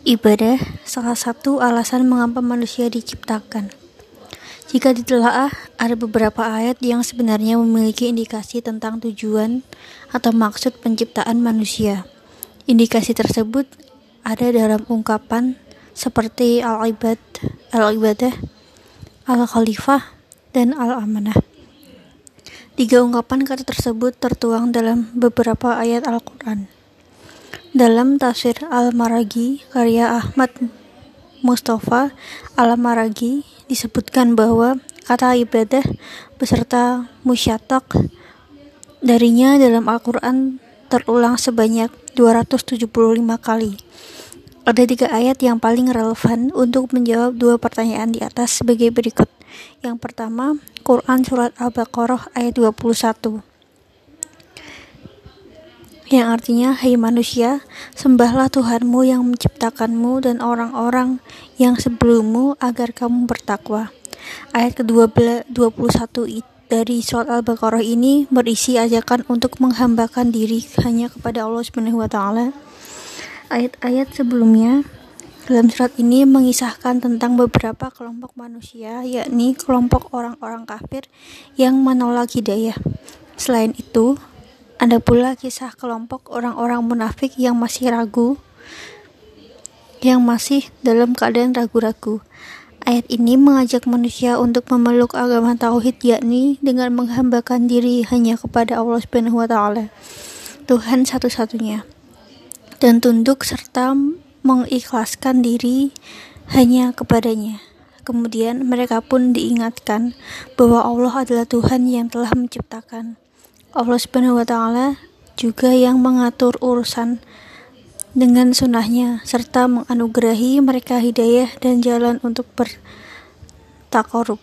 Ibadah salah satu alasan mengapa manusia diciptakan. Jika ditelaah, ada beberapa ayat yang sebenarnya memiliki indikasi tentang tujuan atau maksud penciptaan manusia. Indikasi tersebut ada dalam ungkapan seperti al-ibad, al-ibadah, al-khalifah, dan al-amanah. Tiga ungkapan kata tersebut tertuang dalam beberapa ayat Al-Quran. Dalam tafsir Al-Maragi, karya Ahmad Mustafa Al-Maragi, disebutkan bahwa kata ibadah beserta musyatak darinya dalam Al-Quran terulang sebanyak 275 kali. Ada tiga ayat yang paling relevan untuk menjawab dua pertanyaan di atas sebagai berikut. Yang pertama, Quran Surat Al-Baqarah ayat 21 yang artinya, Hai manusia, sembahlah Tuhanmu yang menciptakanmu dan orang-orang yang sebelummu agar kamu bertakwa. Ayat ke-21 dari surat Al-Baqarah ini berisi ajakan untuk menghambakan diri hanya kepada Allah Subhanahu wa taala. Ayat-ayat sebelumnya dalam surat ini mengisahkan tentang beberapa kelompok manusia, yakni kelompok orang-orang kafir yang menolak hidayah. Selain itu, ada pula kisah kelompok orang-orang munafik yang masih ragu, yang masih dalam keadaan ragu-ragu. Ayat ini mengajak manusia untuk memeluk agama tauhid yakni dengan menghambakan diri hanya kepada Allah Subhanahu wa taala. Tuhan satu-satunya. Dan tunduk serta mengikhlaskan diri hanya kepadanya. Kemudian mereka pun diingatkan bahwa Allah adalah Tuhan yang telah menciptakan Allah Subhanahu wa taala juga yang mengatur urusan dengan sunnahnya serta menganugerahi mereka hidayah dan jalan untuk bertakarub.